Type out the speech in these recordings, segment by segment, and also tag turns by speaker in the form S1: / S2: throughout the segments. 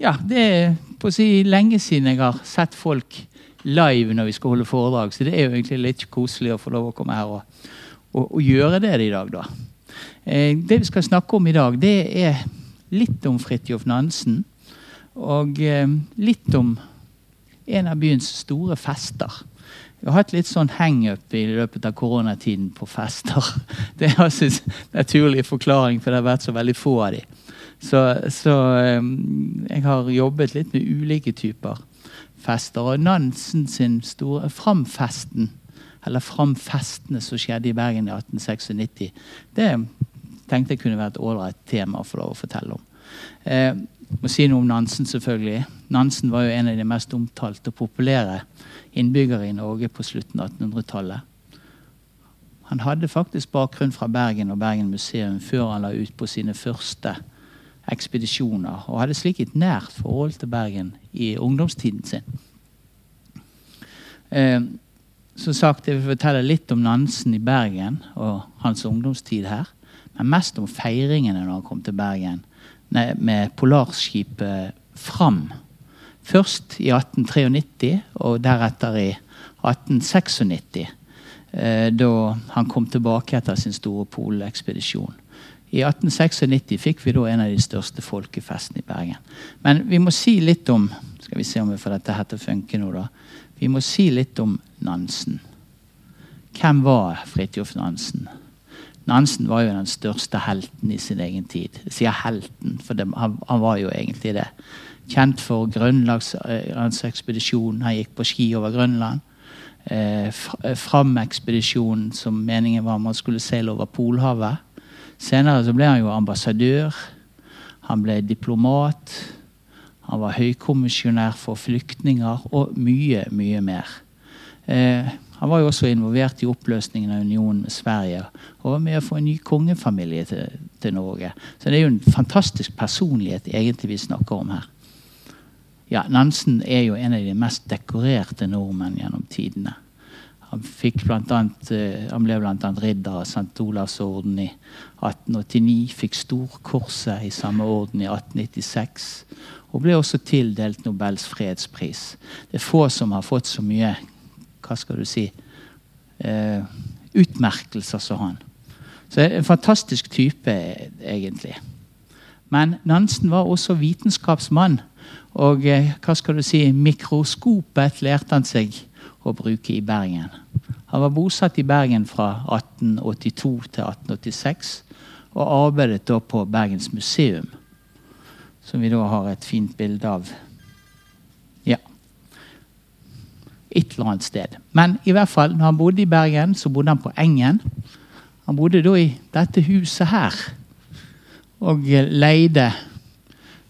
S1: Ja, det er på å si lenge siden jeg har sett folk live når vi skal holde foredrag, så det er jo egentlig litt koselig å få lov å komme her og, og, og gjøre det i dag, da. Eh, det vi skal snakke om i dag, det er litt om Fridtjof Nansen. Og eh, litt om en av byens store fester. Jeg har hatt litt sånn hangup i løpet av koronatiden på fester. Det er altså en naturlig forklaring, for det har vært så veldig få av dem. Så, så um, jeg har jobbet litt med ulike typer fester. Og Nansen sin store Framfesten, eller Framfestene som skjedde i Bergen i 1896, det tenkte jeg kunne være et ålreit tema få lov å fortelle om. Må si noe om Nansen, selvfølgelig. Nansen var jo en av de mest omtalte og populære innbyggere i Norge på slutten av 1800-tallet. Han hadde faktisk bakgrunn fra Bergen og Bergen museum før han la ut på sine første ekspedisjoner, og hadde slik et nært forhold til Bergen i ungdomstiden sin. Eh, som sagt, Jeg vil fortelle litt om Nansen i Bergen og hans ungdomstid her. Men mest om feiringene når han kom til Bergen nei, med Polarskipet Fram. Først i 1893 og deretter i 1896. Eh, da han kom tilbake etter sin store polekspedisjon. I 1896 fikk vi da en av de største folkefestene i Bergen. Men vi må si litt om skal vi se om vi får dette her til å funke nå da. Vi må si litt om Nansen. Hvem var Fridtjof Nansen? Nansen var jo den største helten i sin egen tid. Jeg sier helten, for det, han, han, var jo egentlig det. Kjent for Grønlandsekspedisjonen. Han gikk på ski over Grønland. Eh, Fram-ekspedisjonen som meningen var man skulle seile over Polhavet. Senere så ble han jo ambassadør. Han ble diplomat. Han var høykommisjonær for flyktninger og mye, mye mer. Eh, han var jo også involvert i oppløsningen av unionen med Sverige og var med å få en ny kongefamilie til, til, Norge. Så det er jo en fantastisk personlighet egentlig vi snakker om her. Ja, Nansen er jo en av de mest dekorerte nordmenn gjennom tidene. Han, blant annet, eh, han ble bl.a. ridder av St. Olavs orden i 1889. Fikk Storkorset i samme orden i 1896. Og ble også tildelt Nobels fredspris. Det er få som har fått så mye hva skal du si eh, utmerkelser som han. Så En fantastisk type, egentlig. Men Nansen var også vitenskapsmann. Og eh, hva skal du si, mikroskopet lærte han seg å bruke i Bergen. Han var bosatt i Bergen fra 1882 til 1886 og arbeidet da på Bergens museum, som vi da har et fint bilde av. Ja. Et eller annet sted. Men i hvert fall, når han bodde i Bergen, så bodde han på Engen. Han bodde da i dette huset her og leide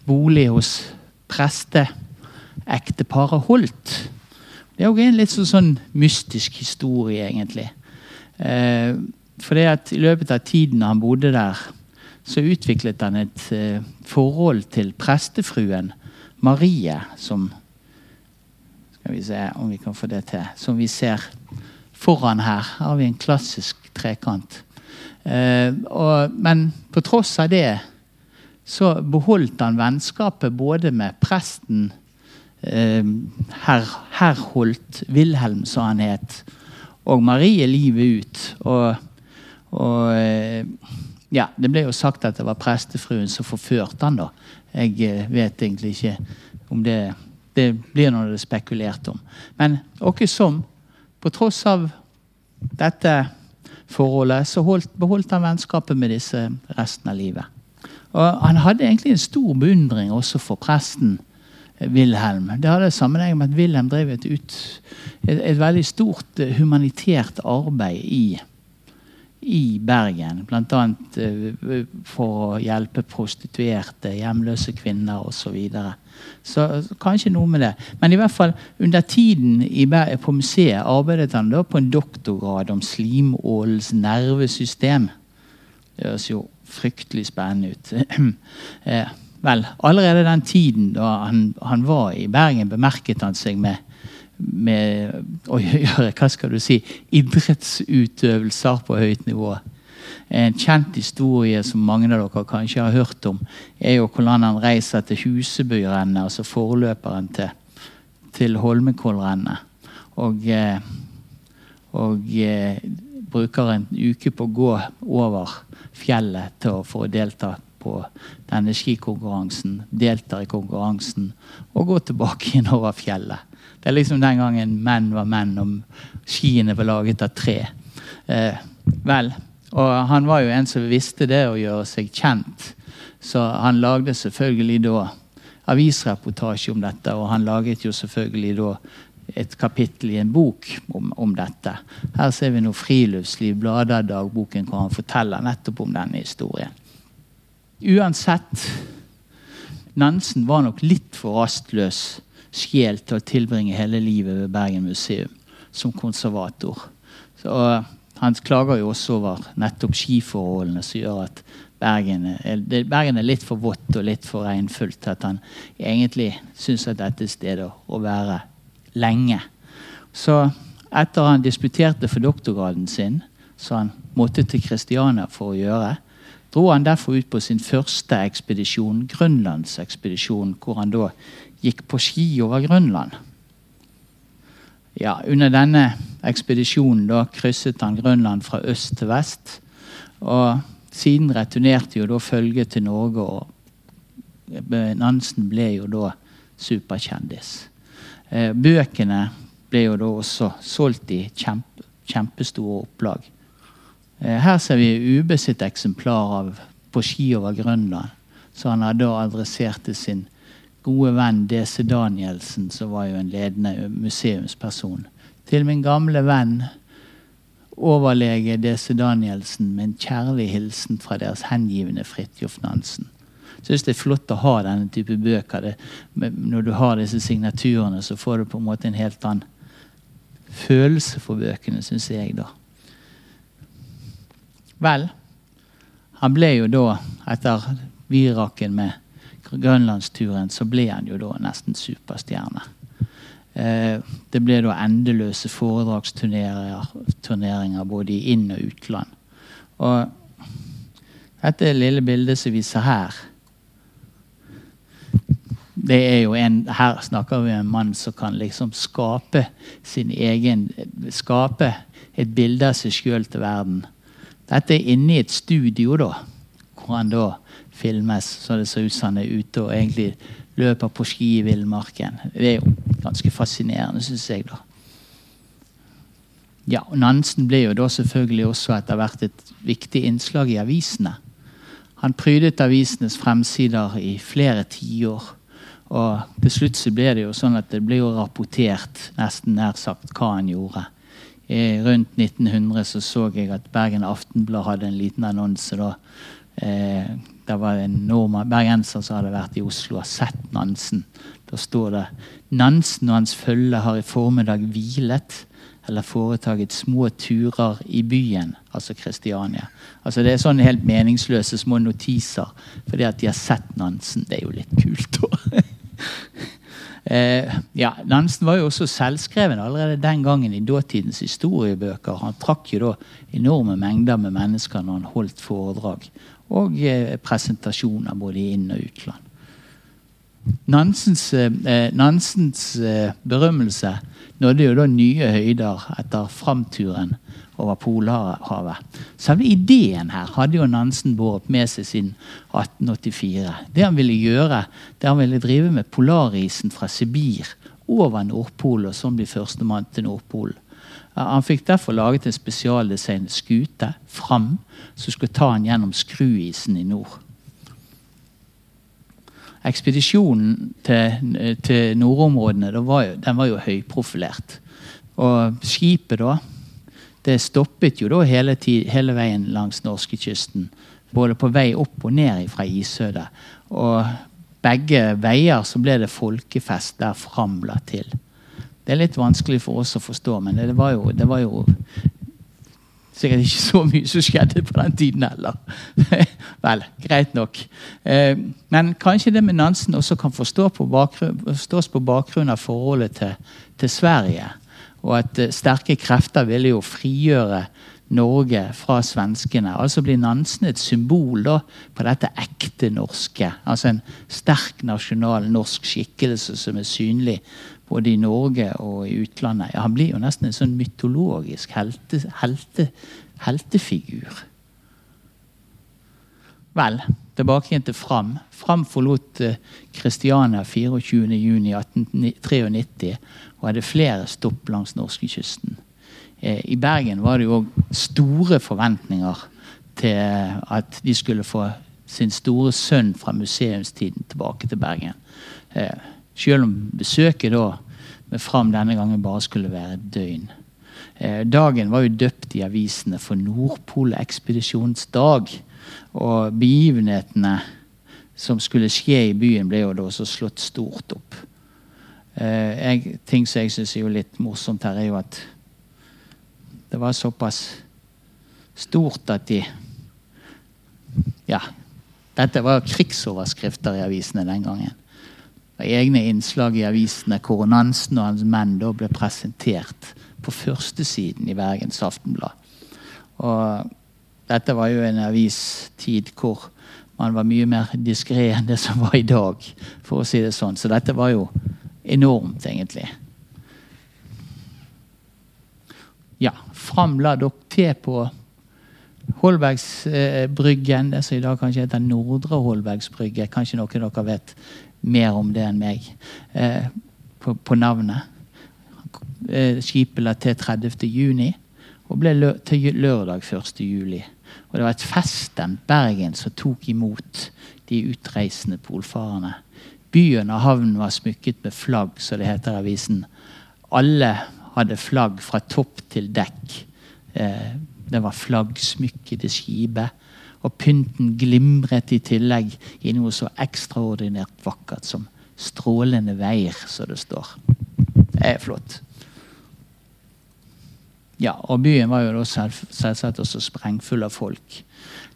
S1: bolig hos presteekteparet Holt. Det er òg en litt sånn, mystisk historie, egentlig. Eh, for I løpet av tiden han bodde der, så utviklet han et eh, forhold til prestefruen Marie, som Skal vi se om vi kan få det til. Som vi ser foran her, har vi en klassisk trekant. Eh, og, men på tross av det så beholdt han vennskapet både med presten Eh, herr Herholdt Wilhelm, som han het. Og Marie livet ut. Og, og eh, ja, det ble jo sagt at det var prestefruen som forførte han da. Jeg eh, vet egentlig ikke om det Det blir noe det er spekulert om. Men åkke som, på tross av dette forholdet, så holdt, beholdt han vennskapet med disse resten av livet. Og han hadde egentlig en stor beundring også for presten Wilhelm. Det hadde sammenheng med at Wilhelm drev et, ut, et, et veldig stort eh, humanitært arbeid i, i Bergen. Bl.a. Eh, for å hjelpe prostituerte, hjemløse kvinner osv. Så, videre. så kanskje noe med det. Men i hvert fall under tiden i, på museet arbeidet han da på en doktorgrad om slimålens nervesystem. Det høres jo fryktelig spennende ut. Eh, Vel, allerede den tiden da han, han var i Bergen, bemerket han seg med, med å gjøre hva skal du si, idrettsutøvelser på høyt nivå. En kjent historie som mange av dere kanskje har hørt om, er jo hvordan han reiser til Husebyrennet, altså forløperen til, til Holmenkollrennet. Og, eh, og eh, bruker en uke på å gå over fjellet for å delta på denne skikonkurransen. Deltar i konkurransen og går tilbake inn over fjellet. Det er liksom den gangen menn var menn, og skiene var laget av tre. Eh, vel, og han var jo en som visste det å gjøre seg kjent. Så han lagde selvfølgelig da avisreportasje om dette, og han laget jo selvfølgelig da et kapittel i en bok om, om dette. Her ser vi noe friluftsliv, blader dagboken, hvor han forteller nettopp om denne historien. Uansett, Nansen var nok litt for rastløs sjel til å tilbringe hele livet ved Bergen museum som konservator. Så, han klager jo også over nettopp skiforholdene som gjør at Bergen er, Bergen er litt for vått og litt for regnfullt at han egentlig syns at dette er stedet å være lenge. Så etter han disputerte for doktorgraden sin, så han måtte til Kristiania for å gjøre, dro han derfor ut på sin første ekspedisjon, Grønlandsekspedisjonen, hvor han da gikk på ski over Grønland. Ja, under denne ekspedisjonen da krysset han Grønland fra øst til vest. Og siden returnerte jo da følget til Norge, og Nansen ble jo da superkjendis. Eh, bøkene ble jo da også solgt i kjempe, kjempestore opplag. Eh, her ser vi UB sitt eksemplar av 'På ski over Grønland', så han hadde adressert til sin gode venn DC Danielsen, som var jo en ledende museumsperson. Til min gamle venn, overlege DC Danielsen, med en kjærlig hilsen fra deres hengivne Fridtjof Nansen. Jeg syns det er flott å ha denne type bøker. Når du har disse signaturene, så får du på en måte en helt annen følelse for bøkene, syns jeg, da. Vel, han ble jo da, etter viraken med grønlandsturen, så ble han jo da nesten superstjerne. Eh, det ble da endeløse foredragsturneringer både i inn- og utland. Og dette lille bildet som viser her det er jo en, Her snakker vi om en mann som kan liksom skape sin egen Skape et bilde av seg sjøl til verden. Dette er inne i et studio, da, hvor han da filmes så det ser ut som han er ute og egentlig løper på ski i villmarken. Det er jo ganske fascinerende, syns jeg. da. Ja, og Nansen ble jo da selvfølgelig også etter hvert et viktig innslag i avisene. Han prydet avisenes fremsider i flere tiår. Og til slutt så ble det jo sånn at det ble jo rapportert nesten nær sagt hva han gjorde. I rundt 1900 så, så jeg at Bergen Aftenblad hadde en liten annonse. da. Eh, det var en nordmann, bergenser som hadde vært i Oslo og sett Nansen. Da står det Nansen og hans følge har i formiddag hvilet eller foretaget små turer i byen, altså Kristiania. Altså Det er sånne helt meningsløse små notiser fordi at de har sett Nansen. Det er jo litt kult. da. Eh, ja, Nansen var jo også selvskreven allerede den gangen i dåtidens historiebøker. Han trakk jo da enorme mengder med mennesker når han holdt foredrag og eh, presentasjoner både i inn- og utland. Nansens, eh, Nansens eh, berømmelse nådde jo da nye høyder etter framturen over Polhavet. Selve ideen her hadde jo Nansen båret med seg siden 1884. Det han ville gjøre, det han ville drive med polarisen fra Sibir over Nordpolen og sånn bli førstemann til Nordpolen. Han fikk derfor laget en spesialdesignet skute fram som skulle ta han gjennom skruisen i nord. Ekspedisjonen til, til nordområdene var jo, den var jo høyprofilert. Og skipet da det stoppet jo da hele, tid, hele veien langs norskekysten. Både på vei opp og ned fra isødet. Og begge veier så ble det folkefest der fram la til. Det er litt vanskelig for oss å forstå, men det var jo, det var jo sikkert ikke så mye som skjedde på den tiden heller. Vel, greit nok. Eh, men kanskje det med Nansen også kan forstås på bakgrunn av forholdet til, til Sverige. Og at eh, sterke krefter ville jo frigjøre Norge fra svenskene. Altså blir Nansen et symbol da, på dette ekte norske. Altså en sterk nasjonal norsk skikkelse som er synlig både i Norge og i utlandet. Ja, han blir jo nesten en sånn mytologisk helte, helte, heltefigur. Vel, tilbake igjen til Fram. Fram forlot Kristiania uh, 24.6.1893 og hadde flere stopp langs norskekysten. Eh, I Bergen var det jo store forventninger til at de skulle få sin store sønn fra museumstiden tilbake til Bergen. Eh, selv om besøket da med Fram denne gangen bare skulle være et døgn. Eh, dagen var jo døpt i avisene for Nordpolekspedisjonsdag. Og begivenhetene som skulle skje i byen, ble jo da også slått stort opp. Eh, jeg, ting som jeg syns er jo litt morsomt her, er jo at det var såpass stort at de Ja. Dette var krigsoverskrifter i avisene den gangen. Det egne innslag i avisene hvor Nansen og hans menn da ble presentert på førstesiden i Bergens Aftenblad. Og dette var jo en avistid hvor man var mye mer diskré enn det som var i dag. for å si det sånn. Så dette var jo enormt, egentlig. Ja, framla dere til på Holbergsbryggen, det som i dag kanskje heter Nordre Holbergsbrygge. Kanskje noen av dere vet mer om det enn meg eh, på, på, navnet. Eh, skipet la til 30. juni og ble lø til lørdag 1. juli. Og det var et feststemt Bergen som tok imot de utreisende polfarerne. Byen og havnen var smykket med flagg, så det heter i avisen. Alle hadde flagg fra topp til dekk. Eh, det var flaggsmykkede skipet. Og pynten glimret i tillegg i noe så ekstraordinært vakkert som strålende veier, som det står. Det er flott. Ja, og byen var jo da selv, selvsagt også sprengfull av folk.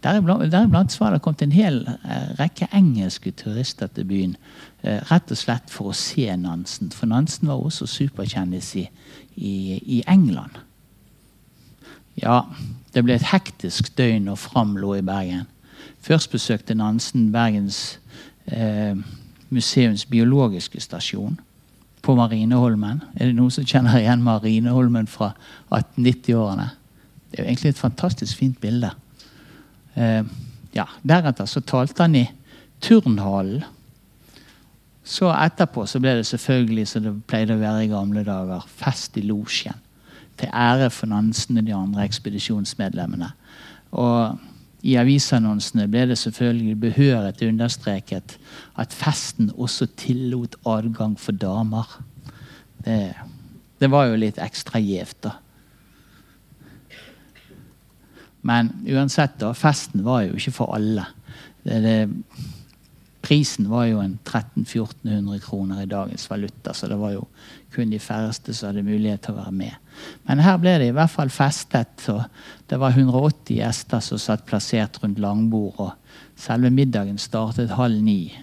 S1: Deriblant, deriblant var det kommet en hel eh, rekke engelske turister til byen. Eh, rett og slett for å se Nansen. For Nansen var også superkjendis i, i, i, England. Ja, det ble et hektisk døgn når Fram lå i Bergen. Først besøkte Nansen Bergens eh, museums biologiske stasjon på Marineholmen. Er det noen som kjenner igjen Marineholmen fra 1890-årene? Det er jo egentlig et fantastisk fint bilde. Eh, ja, Deretter så talte han i turnhallen. Så etterpå så ble det selvfølgelig som det pleide å være i gamle dager, fest i losjen. Til ære for Nansen og de andre ekspedisjonsmedlemmene. Og i avisannonsene ble det selvfølgelig behøret understreket at festen også tillot adgang for damer. Det, det var jo litt ekstra gjevt, da. Men uansett, da. Festen var jo ikke for alle. Det, det, prisen var jo en 1300-1400 kroner i dagens valuta, så det var jo kun de færreste som hadde mulighet til å være med. Men her ble det i hvert fall festet. og Det var 180 gjester som satt plassert rundt langbord. og Selve middagen startet halv ni.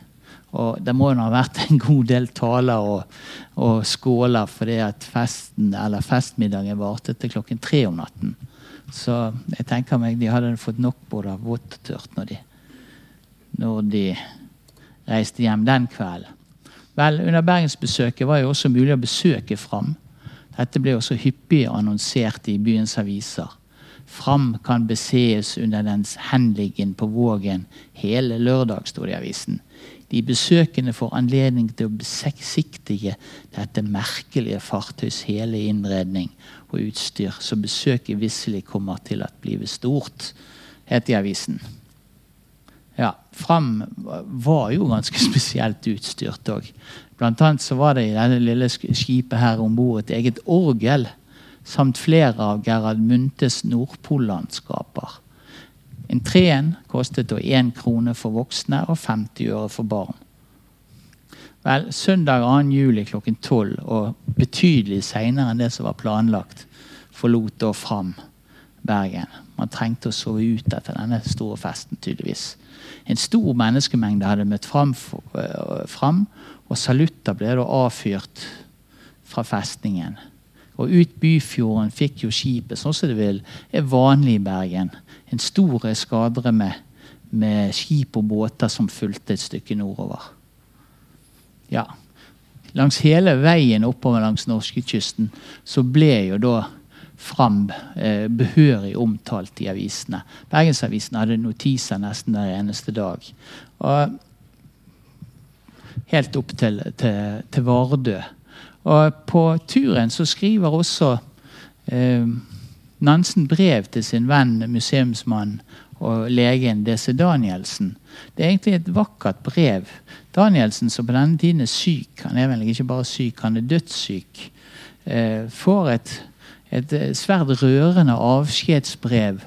S1: Og det må jo ha vært en god del taler og, og skåler fordi at festen, eller festmiddagen varte til klokken tre om natten. Så jeg tenker meg de hadde fått nok både av vått og tørt når de, når de reiste hjem den kvelden. Vel, Under bergensbesøket var det også mulig å besøke Fram. Dette ble også hyppig annonsert i byens aviser. Fram kan besees under dens henliggen på Vågen hele lørdag, sto det i avisen. De besøkende får anledning til å besiktige dette merkelige fartøys hele innredning og utstyr, så besøket visselig kommer til å bli stort, het i avisen. Ja, Fram var jo ganske spesielt utstyrt òg. Blant annet så var det i dette lille skipet her om bord et eget orgel samt flere av Gerhard Munthes Nordpollandskaper. En treen kostet da én krone for voksne og 50 øre for barn. Vel, Søndag 2. juli klokken 12, og betydelig seinere enn det som var planlagt, forlot da Fram Bergen. Man trengte å sove ut etter denne store festen, tydeligvis. En stor menneskemengde hadde møtt fram, fram og salutter ble da avfyrt fra festningen. Og ut Byfjorden fikk jo skipet, sånn som det vil, er vanlig i Bergen. En stor eskadre med, med skip og båter som fulgte et stykke nordover. Ja. Langs hele veien oppover langs norskekysten så ble jo da fram eh, behørig omtalt i avisene. Bergensavisen hadde notiser nesten hver eneste dag. Og helt opp til, til, til Vardø. Og på turen så skriver også eh, Nansen brev til sin venn museumsmann og legen DC Danielsen. Det er egentlig et vakkert brev. Danielsen, som på denne tiden er syk, han er vel ikke bare syk, han er dødssyk, eh, får et, et svært rørende avskjedsbrev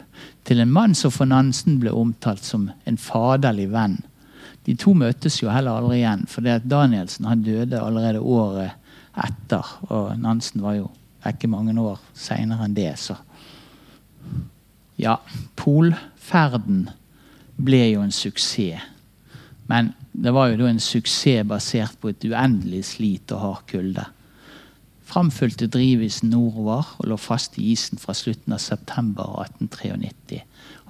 S1: til en mann som for Nansen ble omtalt som en faderlig venn. De to møttes jo heller aldri igjen, for Danielsen han døde allerede året etter. Og Nansen var jo ikke mange år seinere enn det, så Ja, polferden ble jo en suksess. Men det var jo da en suksess basert på et uendelig slit og hard kulde. Framfulgte drivisen nordover og lå fast i isen fra slutten av september 1893.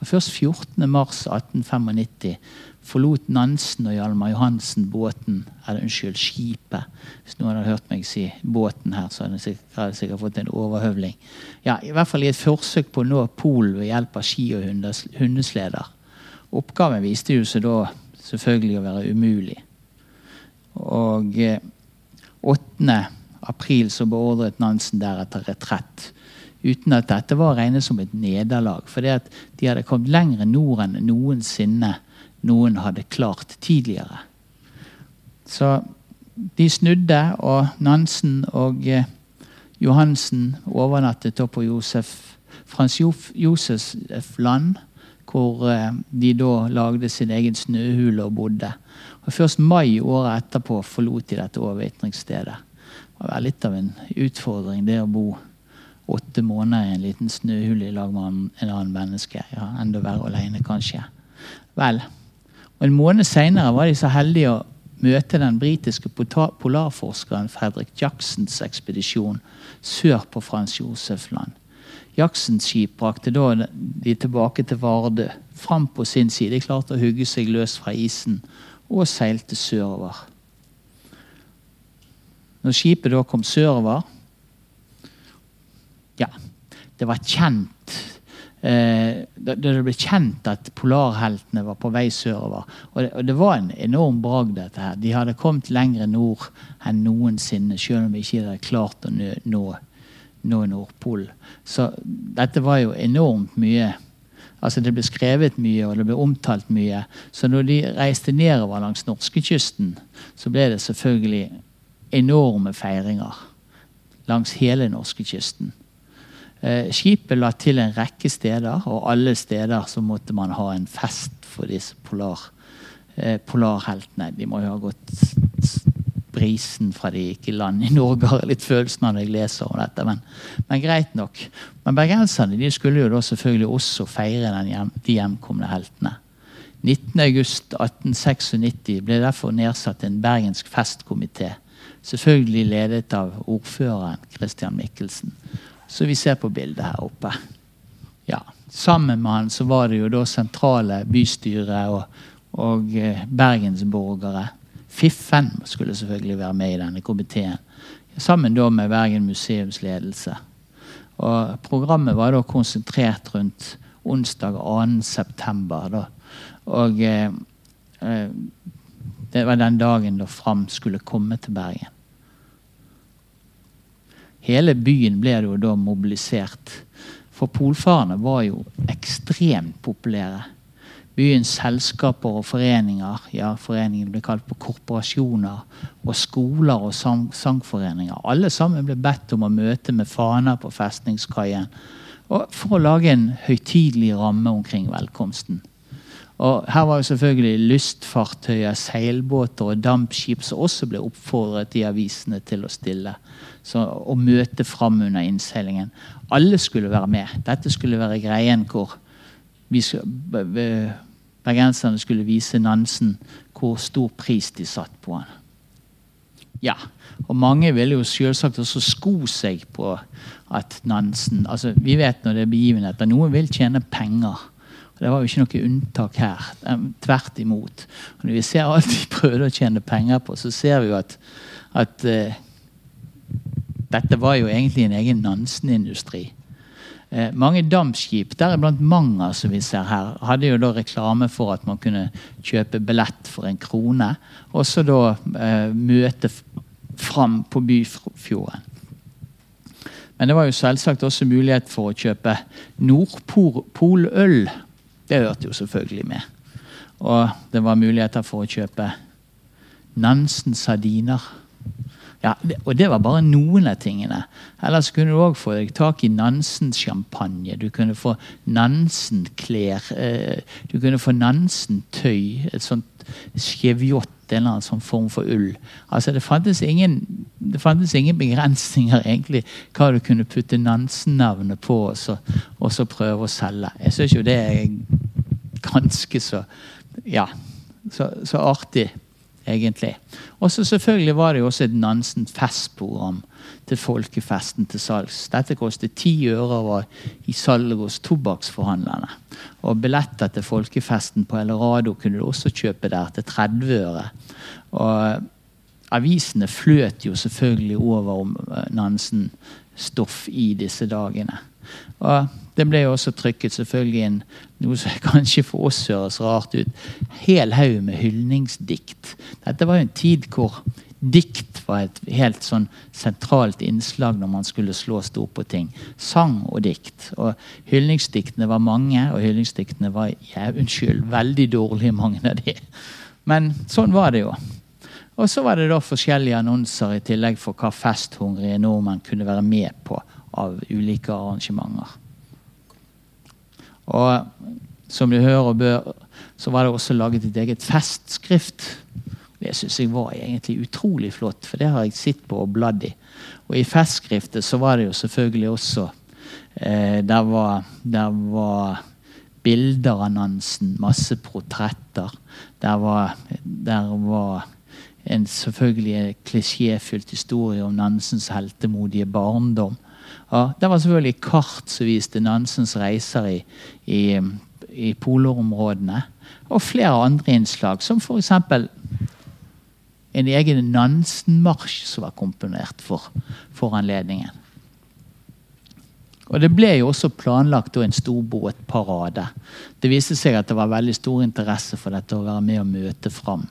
S1: Og først 14. mars 1895 forlot Nansen og Hjalmar Johansen båten, eller unnskyld, skipet. Hvis noen hadde hørt meg si båten her, så hadde jeg sikkert, sikkert fått en overhøvling. Ja, I hvert fall i et forsøk på å nå Polen ved hjelp av ski og hundesleder. Oppgaven viste jo seg da selvfølgelig å være umulig. Og eh, 8. april så beordret Nansen deretter retrett. Uten at dette var regnet som et nederlag. For de hadde kommet lenger nord enn noensinne noen hadde klart tidligere. Så de snudde, og Nansen og eh, Johansen overnattet på Josef, Frans Josef land, hvor eh, de da lagde sin egen snøhule og bodde. Og Først mai året etterpå forlot de dette overvintringsstedet. Det var litt av en utfordring det å bo åtte måneder i en liten snøhule i lag med en annen menneske. Ja, enda verre alene, kanskje. Vel, og En måned seinere var de så heldige å møte den britiske polarforskeren Fredrik Jacksons ekspedisjon sør på Frans Josefland. Jacksons skip brakte da de tilbake til Vardø. Fram på sin side. Klarte å hugge seg løs fra isen og seilte sørover. Når skipet da kom sørover Ja, det var kjent eh, det ble kjent at polarheltene var på vei sørover. Og det, og det var en enorm bragd, dette her. De hadde kommet lenger nord enn noensinne, selv om de ikke hadde klart å nå, nå, nå Nordpolen. Så dette var jo enormt mye. Altså Det ble skrevet mye og det ble omtalt mye. Så når de reiste nedover langs norskekysten, så ble det selvfølgelig enorme feiringer langs hele norskekysten. Eh, skipet la til en rekke steder, og alle steder så måtte man ha en fest for disse polar, eh, polarheltene. De må jo ha gått brisen fra de gikk i land i Norge, har litt følelsen når jeg leser om dette. Men, men greit nok. Men bergenserne de skulle jo da selvfølgelig også feire hjem, de hjemkomne heltene. 19.8.1896 ble derfor nedsatt en bergensk festkomité. Selvfølgelig ledet av ordføreren Christian Michelsen som vi ser på bildet her oppe. Ja, Sammen med han så var det jo da sentrale bystyre og, og eh, bergensborgere. Fiffen skulle selvfølgelig være med i denne komiteen. Sammen da med Bergen museums ledelse. Og programmet var da konsentrert rundt onsdag 2.9. Og eh, eh, det var den dagen da Fram skulle komme til Bergen. Hele byen ble jo da mobilisert. For polfarerne var jo ekstremt populære. Byens selskaper og foreninger, ja, foreningene ble kalt på korporasjoner, og skoler og sang sangforeninger. Alle sammen ble bedt om å møte med faner på festningskaien for å lage en høytidelig ramme omkring velkomsten. Og Her var jo selvfølgelig lystfartøyer, seilbåter og dampskip som også ble oppfordret i avisene til å stille. Så, og møte fram under innseilingen. Alle skulle være med. Dette skulle være greien hvor bergenserne skulle vise Nansen hvor stor pris de satt på han. ja. Og mange ville jo selvsagt også sko seg på at Nansen altså Vi vet når det er begivenheter. Noen vil tjene penger. Det var jo ikke noe unntak her. Tvert imot. Og når vi ser alt de prøvde å tjene penger på, så ser vi jo at, at uh, dette var jo egentlig en egen Nansen-industri. Uh, mange dampskip, deriblant Manger, som vi ser her, hadde jo da reklame for at man kunne kjøpe billett for en krone. Og så da uh, møte fram på Byfjorden. Men det var jo selvsagt også mulighet for å kjøpe Nordpoløl. Det hørte jo selvfølgelig med. Og det var muligheter for å kjøpe Nansen sardiner. Ja, og det var bare noen av tingene. Ellers kunne du òg få tak i Nansen-sjampanje. Du kunne få Nansen-klær. Eh, du kunne få Nansen-tøy. Et sånt skjevjott, en eller annen sånn form for ull. Altså, det fantes, ingen, det fantes ingen begrensninger egentlig hva du kunne putte Nansen-navnet på og så, og så prøve å selge. Jeg syns jo det er ganske så Ja, så, så artig egentlig. Og så selvfølgelig var det jo også et Nansen festprogram til folkefesten til salgs. Dette kostet ti øre i salg hos tobakksforhandlerne. Og billetter til folkefesten på Eldorado kunne du også kjøpe der til 30 øre. Og avisene fløt jo selvfølgelig over om eh, Nansen-stoff i disse dagene. Og det ble jo også trykket selvfølgelig inn noe som kanskje for oss høres rart ut. Hel haug med hyldningsdikt. Dette var jo en tid hvor dikt var et helt sånn sentralt innslag når man skulle slå stort på ting. Sang og dikt. Og Hyllingsdiktene var mange, og hyllingsdiktene var ja, unnskyld, veldig dårlige, mange av de. Men sånn var det jo. Og så var det da forskjellige annonser i tillegg for hva festhungrige nordmenn kunne være med på av ulike arrangementer. Og som du hører og bør, så var det også laget et eget festskrift. Det syns jeg var egentlig utrolig flott, for det har jeg sett på og bladd i. Og i festskriftet så var det jo selvfølgelig også eh, der, var, der var Nansen, masse portretter. Der var, der var en selvfølgelig klisjéfylt historie om Nansens heltemodige barndom. Ja, det var selvfølgelig kart som viste Nansens reiser i, i, i polområdene. Og flere andre innslag, som f.eks. en egen Nansen-marsj som var komponert for, for anledningen. Og Det ble jo også planlagt en stor båtparade. Det viste seg at det var veldig stor interesse for dette å være med og møte fram.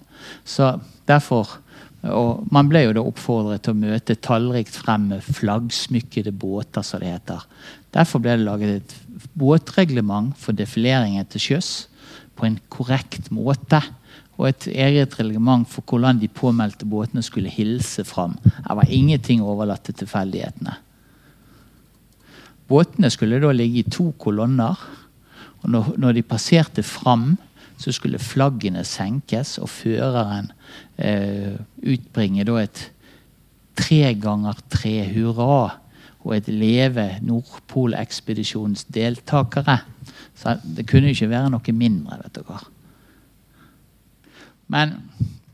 S1: Så derfor og Man ble jo da oppfordret til å møte tallrikt frem med flaggsmykkede båter, som det heter. Derfor ble det laget et båtreglement for defileringen til sjøs på en korrekt måte. Og et eget reglement for hvordan de påmeldte båtene skulle hilse fram. Det var ingenting overlatt til tilfeldighetene. Båtene skulle da ligge i to kolonner. og Når, når de passerte fram, så skulle flaggene senkes, og føreren eh, utbringe da et tre ganger tre hurra og et leve Nordpolekspedisjonens deltakere. Så det kunne ikke være noe mindre. vet dere. Men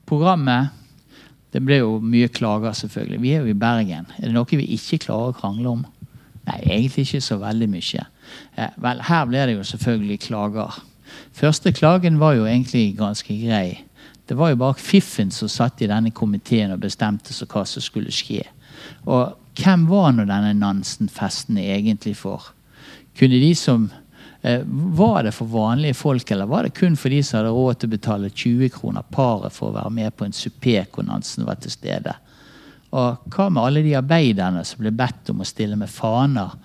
S1: programmet Det ble jo mye klager, selvfølgelig. Vi er jo i Bergen. Er det noe vi ikke klarer å krangle om? Nei, egentlig ikke så veldig mye. Eh, vel, her ble det jo selvfølgelig klager. Første klagen var jo egentlig ganske grei. Det var jo bare Fiffen som satt i denne komiteen og bestemte seg hva som skulle skje. Og hvem var nå denne Nansen-festen egentlig for? Kunne de som Var det for vanlige folk, eller var det kun for de som hadde råd til å betale 20 kroner paret for å være med på en supé hvor var til stede? Og hva med alle de arbeiderne som ble bedt om å stille med faner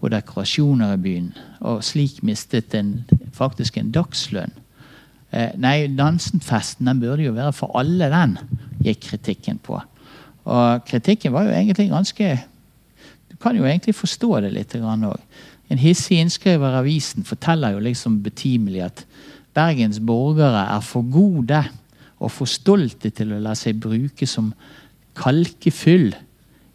S1: og dekorasjoner i byen, og slik mistet en, faktisk en dagslønn? Eh, nei, Nansen-festen den burde jo være for alle, den, gikk kritikken på. Og kritikken var jo egentlig ganske Du kan jo egentlig forstå det litt òg. En hissig innskriver i avisen forteller jo liksom betimelig at Bergens borgere er for gode og for stolte til å la seg bruke som kalkefyll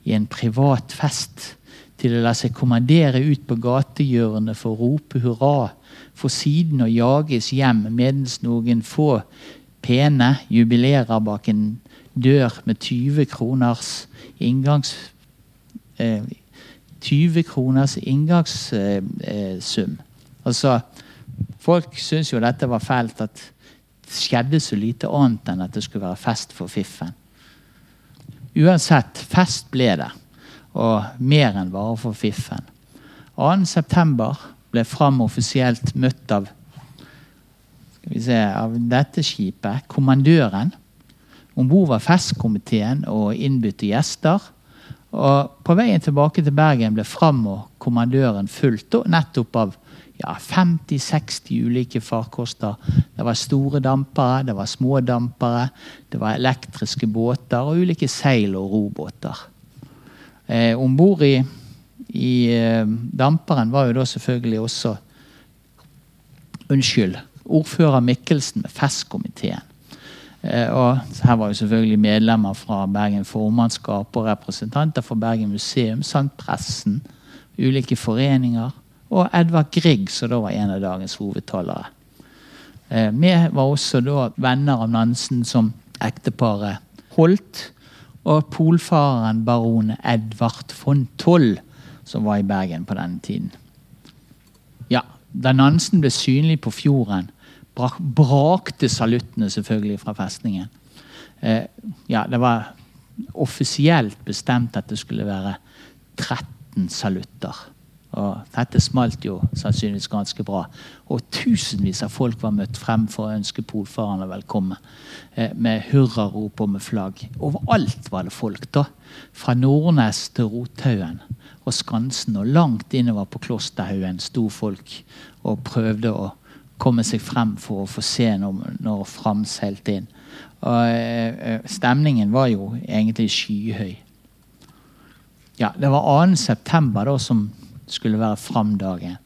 S1: i en privat fest. Til å la seg kommandere ut på gatehjørnet for å rope hurra for siden å jages hjem mens noen få pene jubilerer bak en dør med 20 kroners inngangs... Eh, 20 kroners inngangssum. Altså, folk syntes jo dette var fælt, at det skjedde så lite annet enn at det skulle være fest for fiffen. Uansett, fest ble det. Og mer enn bare for fiffen. 2.9. ble Fram offisielt møtt av se, av dette skipet, kommandøren. Om bord var festkomiteen og innbudte gjester. Og På veien tilbake til Bergen ble Fram og kommandøren fulgt nettopp av ja, 50-60 ulike farkoster. Det var store dampere, det var små dampere, det var elektriske båter og ulike seil- og robåter. Eh, Om bord i, i eh, damperen var jo da selvfølgelig også Unnskyld ordfører Mikkelsen med festkomiteen. Eh, og her var jo selvfølgelig medlemmer fra Bergen formannskap og representanter fra Bergen museum samt pressen, ulike foreninger og Edvard Grieg, som da var en av dagens hovedtalere. Vi var også da venner av Nansen som ekteparet Holt og polfareren baron Edvard von Toll, som var i Bergen på denne tiden. Ja, Da Nansen ble synlig på fjorden, brakte saluttene selvfølgelig fra festningen. Eh, ja, det var offisielt bestemt at det skulle være 13 salutter. Og dette smalt jo sannsynligvis ganske bra. Og tusenvis av folk var møtt frem for å ønske polfarerne velkommen. Eh, med hurrarop og med flagg. Overalt var det folk. da. Fra Nordnes til Rothaugen og Skansen og langt innover på Klosterhaugen sto folk og prøvde å komme seg frem for å få se når, når Fram seilte inn. Og eh, eh, Stemningen var jo egentlig skyhøy. Ja, Det var 2. september da som skulle være Fram-dagen.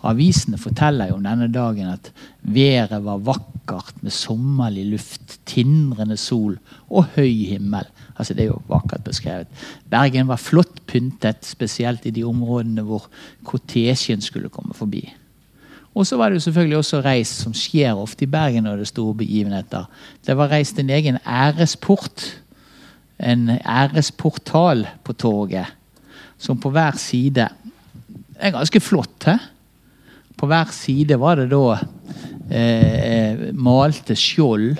S1: Avisene forteller jo om denne dagen at været var vakkert med sommerlig luft, tindrende sol og høy himmel. Altså Det er jo vakkert beskrevet. Bergen var flott pyntet, spesielt i de områdene hvor kortesjen skulle komme forbi. Og så var det jo selvfølgelig også reis, som skjer ofte i Bergen når det er store begivenheter. Det var reist en egen æresport. En æresportal på toget. Som på hver side er ganske flott. hæ? På hver side var det da eh, malte skjold.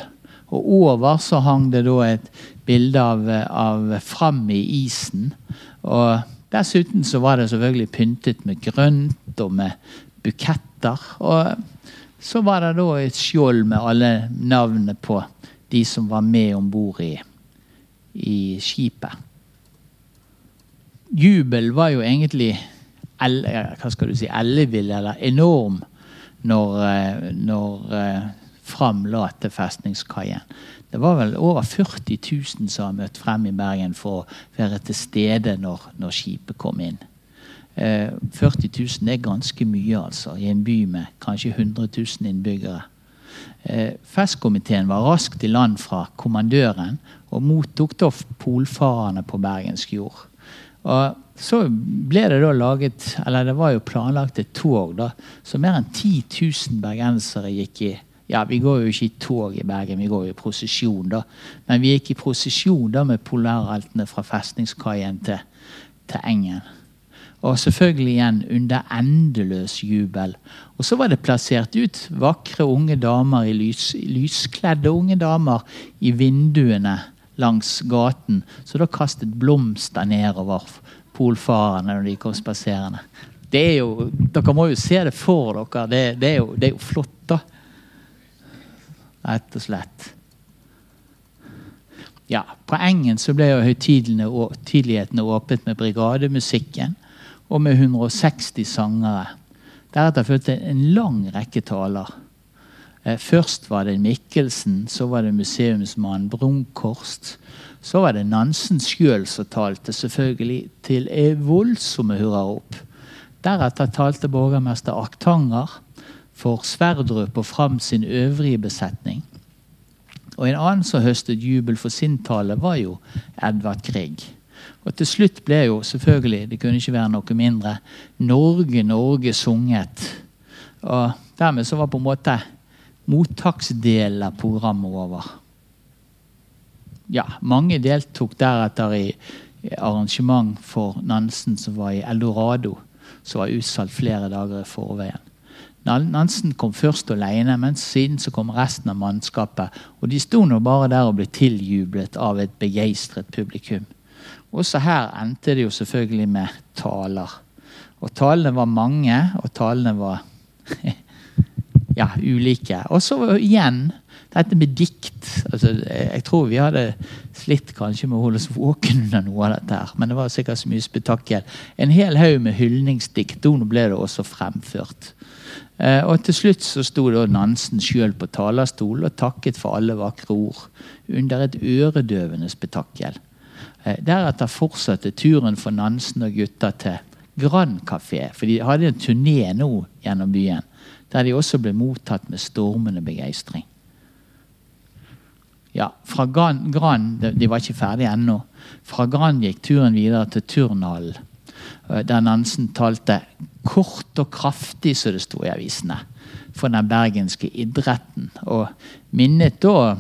S1: Og over så hang det da et bilde av, av Fram i isen. Og dessuten så var det selvfølgelig pyntet med grønt og med buketter. Og så var det da et skjold med alle navnene på de som var med om bord i, i skipet. Jubel var jo egentlig hva skal du si, ellevill eller enorm når, eh, når eh, Fram la til festningskaien. Det var vel over 40 000 som har møtt frem i Bergen for å være til stede når, når skipet kom inn. 40 eh, 000 er ganske mye, altså, i en by med kanskje 100 000 innbyggere. Eh, festkomiteen var raskt i land fra kommandøren og mottok da polfarerne på bergensk jord. Og så ble det da laget, eller det var jo planlagt et tog da, så mer enn 10 000 bergensere gikk i ja, Vi går jo ikke i tog i Bergen, vi går jo i prosesjon. da. Men vi gikk i prosesjon da med polarheltene fra festningskaien til, til Engen. Og selvfølgelig igjen under endeløs jubel. Og så var det plassert ut vakre unge damer i lys, lyskledde unge damer i vinduene langs gaten. Så da kastet blomster nedover polfarerne når de kom spaserende. Det er jo, Dere må jo se det for dere. Det, det, er, jo, det er jo flott, da. Rett og slett. Ja, På Engen så ble jo høytidelighetene åpnet med brigademusikken og med 160 sangere. Deretter fulgte en lang rekke taler. Eh, først var det Mikkelsen, så var det museumsmannen Brunkhorst. Så var det Nansen sjøl som talte, selvfølgelig til voldsomme hurrarop. Deretter talte borgermester Aktanger for Sverdrup og Fram sin øvrige besetning. Og En annen som høstet jubel for sin tale, var jo Edvard Grieg. Og til slutt ble jo selvfølgelig, det kunne ikke være noe mindre, Norge, Norge sunget. Og dermed så var på en måte mottaksdelen av programmet over. ja, mange deltok deretter i arrangement for Nansen som var i Eldorado, som var utsolgt flere dager i forveien. Nansen kom først alene, men siden så kom resten av mannskapet. Og de sto nå bare der og ble tiljublet av et begeistret publikum. Også her endte det jo selvfølgelig med taler. Og talene var mange, og talene var ja, ulike. Og så igjen dette med dikt. Altså, jeg tror vi hadde slitt kanskje med å holde oss våkne under noe av dette. her, Men det var sikkert så mye spetakkel. En hel haug med hyldningsdikt. Nå ble det også fremført. Eh, og til slutt så sto da Nansen sjøl på talerstolen og takket for alle vakre ord. Under et øredøvende spetakkel. Eh, deretter fortsatte turen for Nansen og gutta til Grand Café. For de hadde en turné nå gjennom byen. Der de også ble mottatt med stormende begeistring. Ja, fra Gran, Gran De var ikke ferdige ennå. Fra Gran gikk turen videre til turnhallen. Eh, der Nansen talte kort og kraftig, som det sto i avisene, for den bergenske idretten. Og minnet da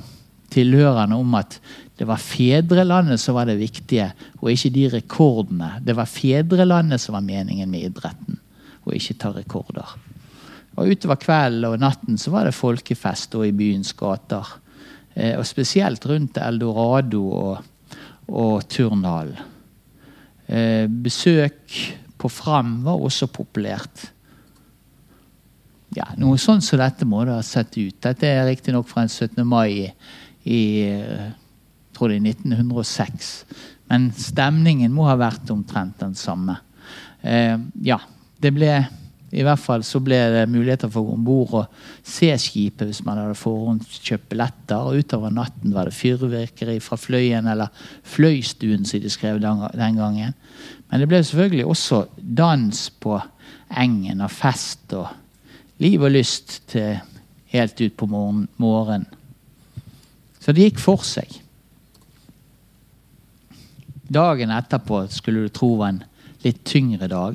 S1: tilhørende om at det var fedrelandet som var det viktige, og ikke de rekordene. Det var fedrelandet som var meningen med idretten, og ikke ta rekorder. Og Utover kvelden og natten så var det folkefest og i byens gater. Eh, og spesielt rundt Eldorado og, og turnhallen. Eh, besøk på Fram var også populært. Ja, Noe sånn som dette må det ha sett ut. Dette er riktignok fra en 17. mai i, i eh, tror er 1906. Men stemningen må ha vært omtrent den samme. Eh, ja, det ble i hvert fall så ble det muligheter for om bord og se skipet hvis man hadde forhåndskjøpt billetter. Og utover natten var det fyrverkeri fra Fløyen, eller Fløystuen, som de skrev den gangen. Men det ble selvfølgelig også dans på engen og fest og liv og lyst til helt ut på morgenen. Så det gikk for seg. Dagen etterpå skulle du tro var en litt tyngre dag.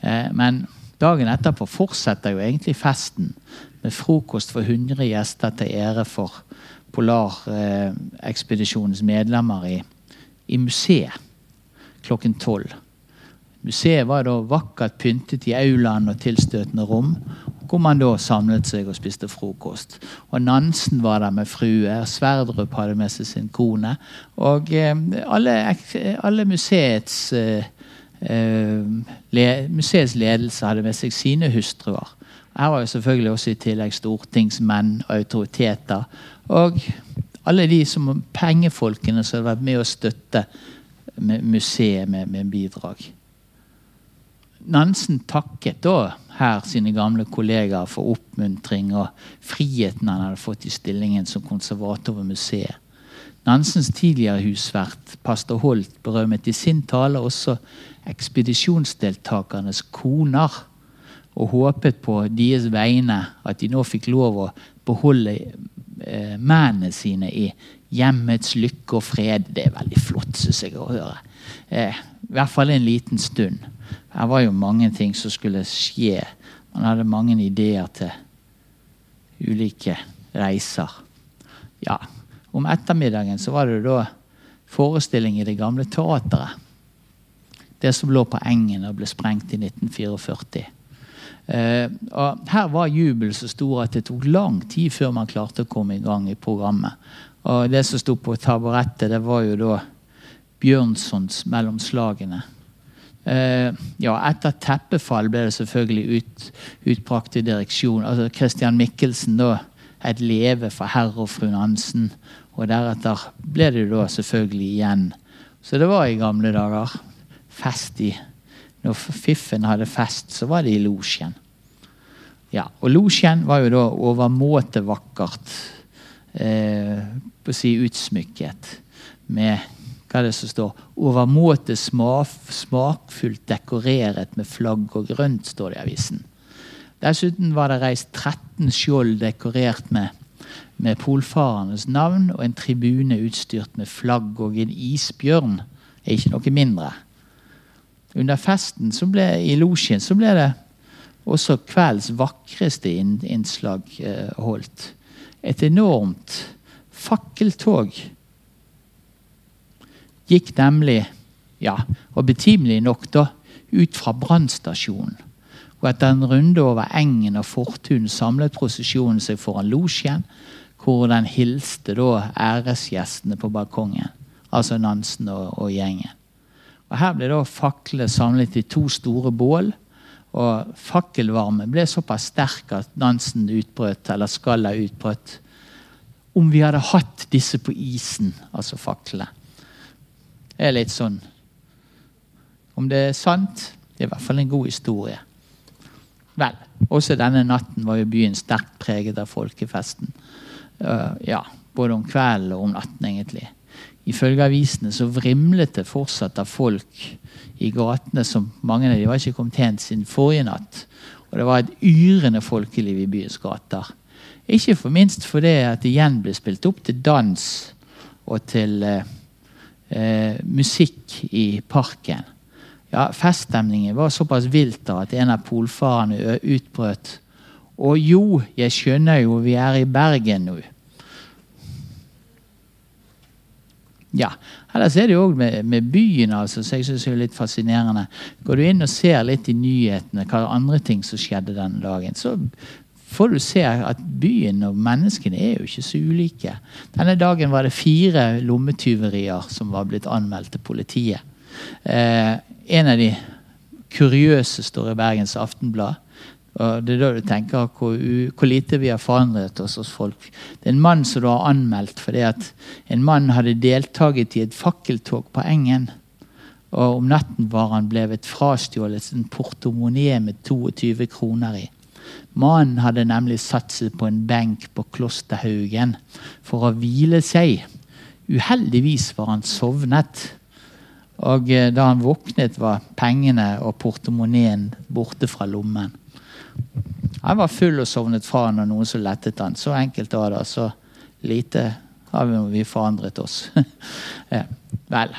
S1: Eh, men Dagen etterpå fortsetter jo egentlig festen med frokost for 100 gjester til ære for Polarekspedisjonens medlemmer i, i museet klokken tolv. Museet var da vakkert pyntet i aulaen og tilstøtende rom, hvor man da samlet seg og spiste frokost. Og Nansen var der med frue, Sverdrup hadde med seg sin kone. Og eh, alle, alle museets eh, Eh, le, museets ledelse hadde med seg sine hustruer. Her var jo selvfølgelig også i tillegg stortingsmenn og autoriteter. Og alle de som pengefolkene som hadde vært med å støtte museet med, med bidrag. Nansen takket da her sine gamle kollegaer for oppmuntring og friheten han hadde fått i stillingen som konservator ved museet. Nansens tidligere husvert, pastor Holt, berømmet i sin tale også ekspedisjonsdeltakernes koner og håpet på deres vegne at de nå fikk lov å beholde eh, mennene sine i hjemmets lykke og fred. Det er veldig flott, syns jeg, å høre. Eh, I hvert fall en liten stund. Her var jo mange ting som skulle skje. Man hadde mange ideer til ulike reiser. Ja, Om ettermiddagen så var det da forestilling i det gamle teateret. Det som lå på Engen og ble sprengt i 1944. Eh, og her var jubelen så stor at det tok lang tid før man klarte å komme i gang i programmet. Og det som sto på taburettet, det var jo da Bjørnsons 'Mellom slagene'. Eh, ja, etter teppefall ble det selvfølgelig ut, utbrakt i direksjon. Altså Christian Michelsen, da. Et leve for herr og fru Nansen. Og deretter ble det da selvfølgelig igjen. Så det var i gamle dager fest i Når Fiffen hadde fest, så var det i losjen. Ja, og losjen var jo da overmåte vakkert. Eh, på å si utsmykket med hva er det som står Overmåte smakfullt dekoreret med flagg og grønt, står det i avisen. Dessuten var det reist 13 skjold dekorert med, med polfarernes navn, og en tribune utstyrt med flagg og en isbjørn er ikke noe mindre under festen ble, i losjen så ble det også kveldens vakreste innslag eh, holdt. Et enormt fakkeltog gikk nemlig, ja, og betimelig nok, da, ut fra brannstasjonen. Og etter en runde over engen og fortun samlet prosesjonen seg foran losjen, hvor den hilste da æresgjestene på balkongen. Altså Nansen og, og gjengen. Og Her ble da faklene samlet i to store bål. Og fakkelvarmen ble såpass sterk at Nansen utbrøt, eller skalla utbrøt, om vi hadde hatt disse på isen, altså faklene. Er litt sånn Om det er sant, det er i hvert fall en god historie. Vel, også denne natten var jo byen sterkt preget av folkefesten. Uh, ja, både om kvelden og om natten, egentlig. Ifølge avisene så vrimlet det fortsatt av folk i gatene som mange av de var ikke kommet hjem siden forrige natt. Og det var et yrende folkeliv i byens gater. Ikke for minst fordi at det igjen ble spilt opp til dans og til eh, eh, musikk i parken. Ja, Feststemningen var såpass vilt da at en av polfarerne utbrøt Og jo, jeg skjønner jo vi er i Bergen nå. Ja, Ellers er det jo òg med, med, byen, altså, så jeg synes det er litt fascinerende. Går du inn og ser litt i nyhetene hva andre ting som skjedde denne dagen, så får du se at byen og menneskene er jo ikke så ulike. Denne dagen var det fire lommetyverier som var blitt anmeldt til politiet. Eh, en av de kuriøse står i Bergens Aftenblad. Og Det er da du tenker hvor, hvor, lite vi har forandret oss hos folk. Det er en mann som du har anmeldt fordi at en mann hadde deltaket i et fakkeltog på Engen. Og om natten var han blevet frastjålet en portemonee med 22 kroner i. Mannen hadde nemlig satt seg på en benk på Klosterhaugen for å hvile seg. Uheldigvis var han sovnet. Og eh, da han våknet, var pengene og portemoneen borte fra lommen. Han var full og sovnet fra når noen så lettet han. Så enkelt var det. Så lite har vi forandret oss. vel.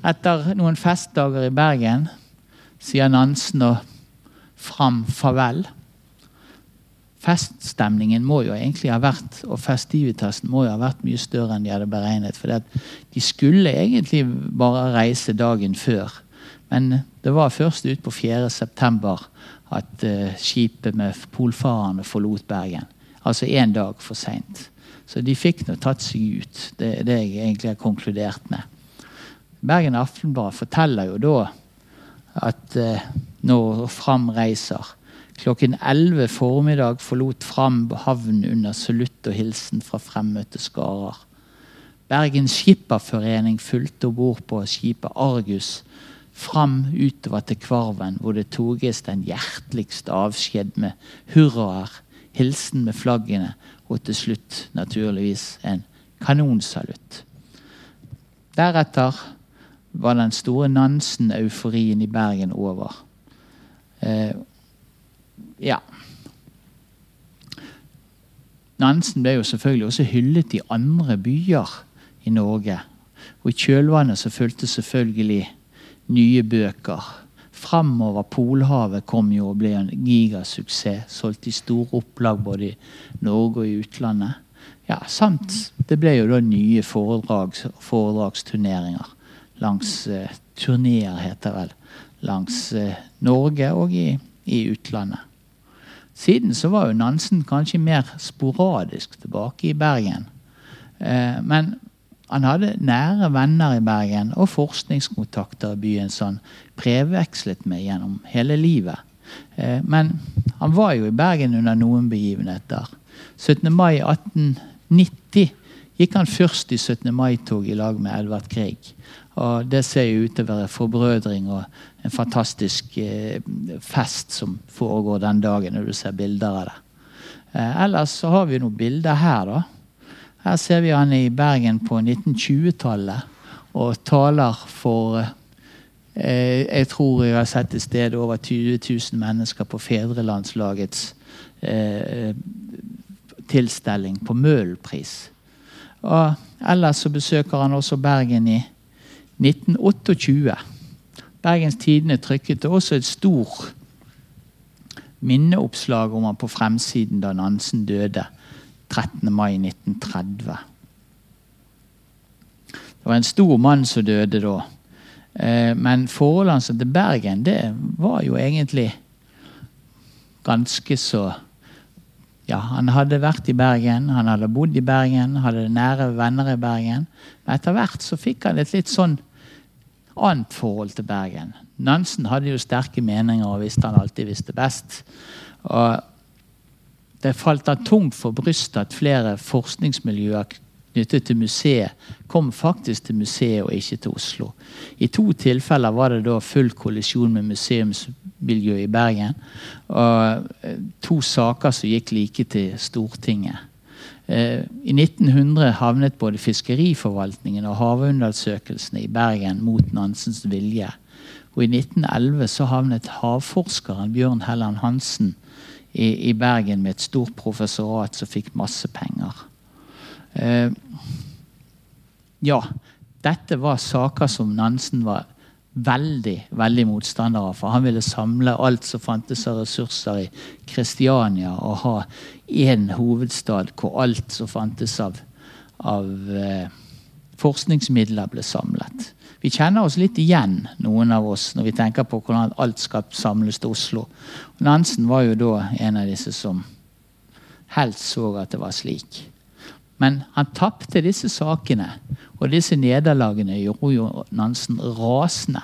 S1: Etter noen festdager i Bergen sier Nansen og Fram farvel. Feststemningen må jo egentlig ha vært og festivitasen må jo ha vært mye større enn de hadde beregnet. For de skulle egentlig bare reise dagen før. Men det var først utpå 4.9 at uh, skipet med polfarerne forlot Bergen. Altså én dag for seint. Så de fikk nå tatt seg ut. Det er det jeg egentlig har konkludert med. Bergen Aftenblad forteller jo da at uh, når Fram reiser Klokken 11 formiddag forlot Fram havn under salutt og hilsen fra fremmøtte skarer. Bergens Skipperforening fulgte om bord på skipet Argus fram utover til Kvarven, hvor det toges den hjerteligste avskjed med hurraer, hilsen med flaggene og til slutt naturligvis en kanonsalutt. Deretter var den store Nansen-euforien i Bergen over. Eh, ja. Nansen ble jo selvfølgelig også hyllet i andre byer i Norge. Og i kjølvannet så fulgte selvfølgelig nye bøker. Framover Polhavet kom jo og ble en gigasuksess. Solgt i store opplag både i Norge og i utlandet. Ja, samt det ble jo da nye foredrags, foredragsturneringer langs eh, Turneer, heter vel. Langs eh, Norge og i, i, utlandet. Siden så var jo Nansen kanskje mer sporadisk tilbake i Bergen. Eh, men han hadde nære venner i Bergen og forskningskontakter i byen som han brevvekslet med gjennom hele livet. Eh, men han var jo i Bergen under noen begivenheter. 17. mai 1890 gikk han først i 17. mai-tog i lag med Edvard Grieg. Og det ser jo ut til å være forbrødring og en fantastisk eh, fest som foregår den dagen, når du ser bilder av det. Eh, ellers så har vi noen bilder her, da. Her ser vi han i Bergen på 1920-tallet og taler for eh, Jeg tror jeg har sett et sted over 20 000 mennesker på fedrelandslagets tilstelning på Møhlenpris. Ellers så besøker han også Bergen i 1928. Bergens Tidende trykket også et stort minneoppslag om han på fremsiden da Nansen døde. 13. mai 1930. Det var en stor mann som døde da. Eh, men forholdet hans til Bergen det var jo egentlig ganske så ja, Han hadde vært i Bergen, han hadde bodd i Bergen, hadde nære venner i Bergen. Men etter hvert så fikk han et litt sånn annet forhold til Bergen. Nansen hadde jo sterke meninger og visste han alltid visste best. Og det falt han tungt for brystet at flere forskningsmiljøer knyttet til museet kom faktisk til museet og ikke til Oslo. I to tilfeller var det da full kollisjon med museumsmiljøet i Bergen. Og eh, to saker som gikk like til Stortinget. Eh, I 1900 havnet både fiskeriforvaltningen og havundersøkelsene i Bergen mot Nansens vilje. Og i 1911 så havnet havforskeren Bjørn Helland Hansen i, i, Bergen med et stort professorat som fikk masse penger. Eh, ja, dette var saker som Nansen var veldig veldig motstander av. For han ville samle alt som fantes av ressurser i Kristiania, og ha én hovedstad hvor alt som fantes av, av eh, forskningsmidler, ble samlet. Vi kjenner oss litt igjen, noen av oss, når vi tenker på hvordan alt skal samles til Oslo. Nansen var jo da en av disse som helst så at det var slik. Men han tapte disse sakene, og disse nederlagene gjorde jo Nansen rasende.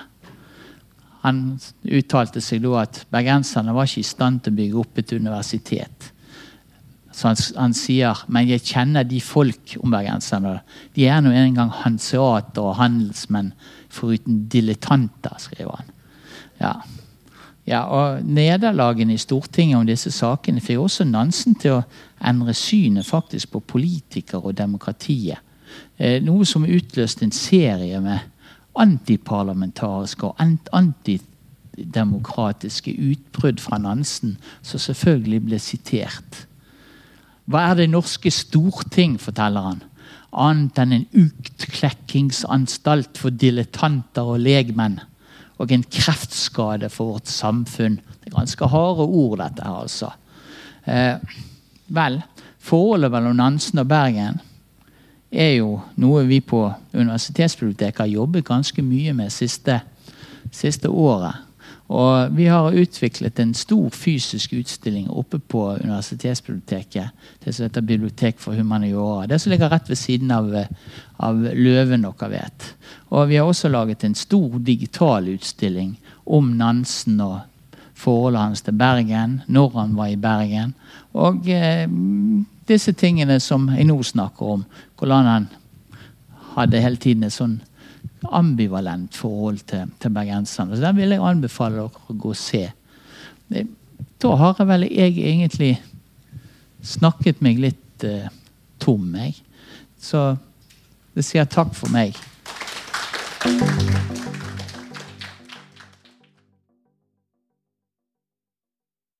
S1: Han uttalte seg da at bergenserne var ikke i stand til å bygge opp et universitet. Så han, han, sier men jeg kjenner de folk om bergenserne. De er nå engang hanseater og handelsmenn foruten dilettanter, skriver han. Ja. Ja, og Nederlagene i Stortinget om disse sakene fikk også Nansen til å endre synet faktisk på politikere og demokratiet. Eh, noe som utløste en serie med antiparlamentariske og antidemokratiske utbrudd fra Nansen, som selvfølgelig ble sitert. Hva er det norske storting, forteller han, annet enn en utklekkingsanstalt for dilettanter og legmenn? og en kreftskade for vårt samfunn. Det er ganske harde ord, dette her, altså. Eh, vel, forholdet mellom Nansen og Bergen er jo noe vi på universitetsbiblioteket har jobbet ganske mye med siste, siste året. Og vi har utviklet en stor fysisk utstilling oppe på universitetsbiblioteket. Det som heter Bibliotek for humaniora. Det som ligger rett ved siden av, av Løven, dere vet. Og vi har også laget en stor digital utstilling om Nansen og forholdet hans til Bergen, når han var i Bergen. Og eh, disse tingene som jeg nå snakker om. Hvordan han hadde hele tiden et sånn ambivalent forhold til, til bergenserne. Så den vil jeg anbefale dere å gå og se. Da har jeg vel jeg egentlig snakket meg litt eh, tom, jeg. Så det sier takk for meg.